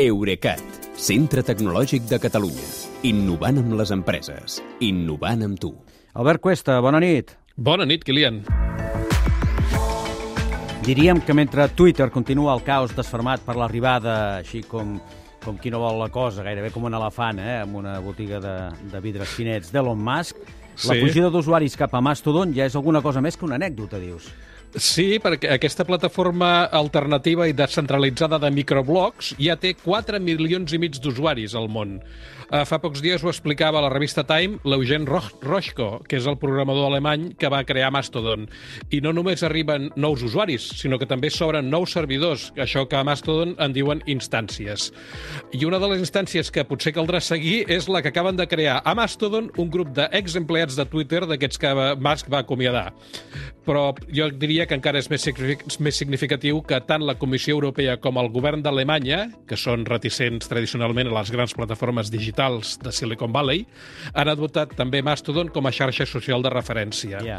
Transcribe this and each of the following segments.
Eurecat, centre tecnològic de Catalunya. Innovant amb les empreses. Innovant amb tu. Albert Cuesta, bona nit. Bona nit, Kilian. Diríem que mentre Twitter continua el caos desfermat per l'arribada, així com, com qui no vol la cosa, gairebé com un elefant, eh, amb una botiga de, de vidres finets d'Elon Musk, la Sí. fugida d'usuaris cap a Mastodon ja és alguna cosa més que una anècdota, dius. Sí, perquè aquesta plataforma alternativa i descentralitzada de microblogs ja té 4 milions i mig d'usuaris al món. Uh, fa pocs dies ho explicava a la revista Time l'Eugen Ro- Rochko, que és el programador alemany que va crear Mastodon. I no només arriben nous usuaris, sinó que també s'obren nous servidors, això que a Mastodon en diuen instàncies. I una de les instàncies que potser caldrà seguir és la que acaben de crear a Mastodon un grup d'exempleats de Twitter d'aquests que Musk va acomiadar. Però jo diria que encara és més, signific- més significatiu que tant la Comissió Europea com el govern d'Alemanya, que són reticents tradicionalment a les grans plataformes digitals de Silicon Valley, han adoptat també Mastodon com a xarxa social de referència. Ja.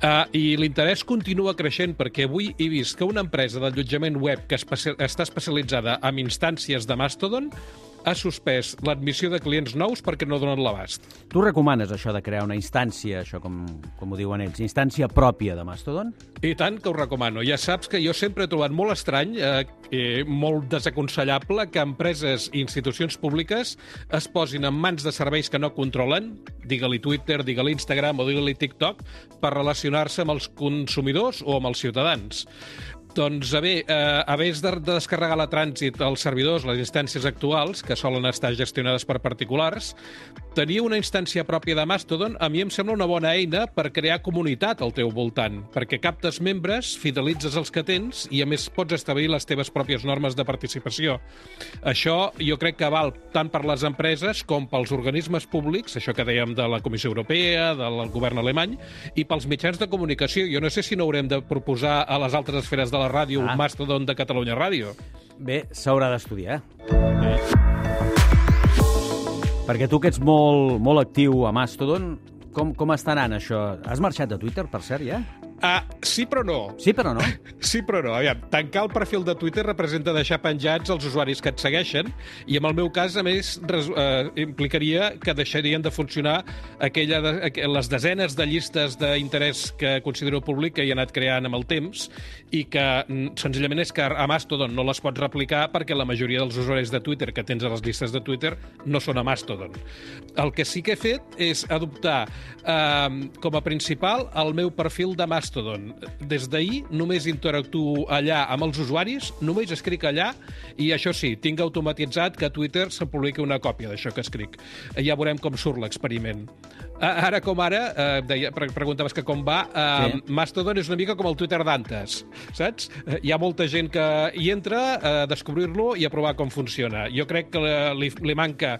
Uh, I l'interès continua creixent perquè avui he vist que una empresa d'allotjament web que espe està especialitzada en instàncies de Mastodon ha suspès l'admissió de clients nous perquè no donen l'abast. Tu recomanes això de crear una instància, això com, com ho diuen ells, instància pròpia de Mastodon? I tant que ho recomano. Ja saps que jo sempre he trobat molt estrany, eh, eh, molt desaconsellable, que empreses i institucions públiques es posin en mans de serveis que no controlen, digue-li Twitter, digue-li Instagram o digue-li TikTok, per relacionar-se amb els consumidors o amb els ciutadans. Doncs, a bé, eh, de, de descarregar la trànsit als servidors, les instàncies actuals, que solen estar gestionades per particulars, tenir una instància pròpia de Mastodon a mi em sembla una bona eina per crear comunitat al teu voltant, perquè captes membres, fidelitzes els que tens i, a més, pots establir les teves pròpies normes de participació. Això jo crec que val tant per les empreses com pels organismes públics, això que dèiem de la Comissió Europea, del govern alemany, i pels mitjans de comunicació. Jo no sé si no haurem de proposar a les altres esferes de la ràdio Ah. un Mastodon de Catalunya Ràdio. Bé, s'haurà d'estudiar. Eh? Perquè tu que ets molt, molt actiu a Mastodon, com, com està anant això? Has marxat de Twitter, per cert, ja? Ah, sí però no. Sí, però no. Sí, però no. Aviam, tancar el perfil de Twitter representa deixar penjats els usuaris que et segueixen i, en el meu cas, a més, res, eh, implicaria que deixarien de funcionar aquella de, aqu- les desenes de llistes d'interès que considero públic que hi ha anat creant amb el temps i que, mm, senzillament, és que a Mastodon no les pots replicar perquè la majoria dels usuaris de Twitter que tens a les llistes de Twitter no són a Mastodon. El que sí que he fet és adoptar eh, com a principal el meu perfil de Mastodon. Des d'ahir només interactuo allà amb els usuaris, només escric allà i això sí, tinc automatitzat que a Twitter se'n publiqui una còpia d'això que escric. Ja veurem com surt l'experiment. Ara com ara, eh, deia, pre- preguntaves que com va, eh, Sí. Mastodon és una mica com el Twitter d'antes, saps? Eh, Hi ha molta gent que hi entra a descobrir-lo i a provar com funciona. Jo crec que li, li manca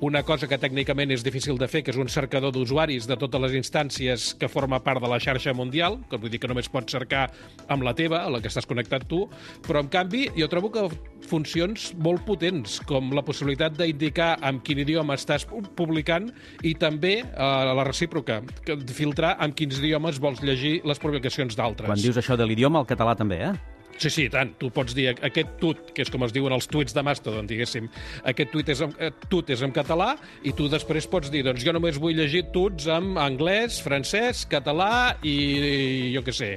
una cosa que tècnicament és difícil de fer, que és un cercador d'usuaris de totes les instàncies que forma part de la xarxa mundial, que vull dir que només pots cercar amb la teva, a la que estàs connectat tu, però en canvi jo trobo que funcions molt potents, com la possibilitat d'indicar amb quin idioma estàs pu- publicant i també eh, la recíproca, filtrar amb quins idiomes vols llegir les publicacions d'altres. Quan dius això de l'idioma, el català també, eh? Sí, sí, tant. Tu pots dir aquest tut, que és com es diuen els tuits de Mastodon, diguéssim. Aquest tuit és en, tut és en català i tu després pots dir, doncs jo només vull llegir tuts en anglès, francès, català i, i jo què sé,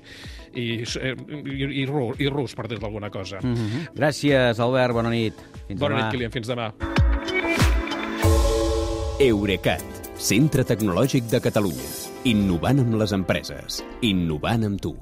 i, eh, i, i, rus, i rus, per dir-te alguna cosa. Mm. Mm -hmm. Gràcies, Albert, bona nit. Fins Bona demà. nit, Kilian. Fins demà. Eurecat, centre tecnològic de Catalunya. Innovant amb les empreses. Innovant amb tu.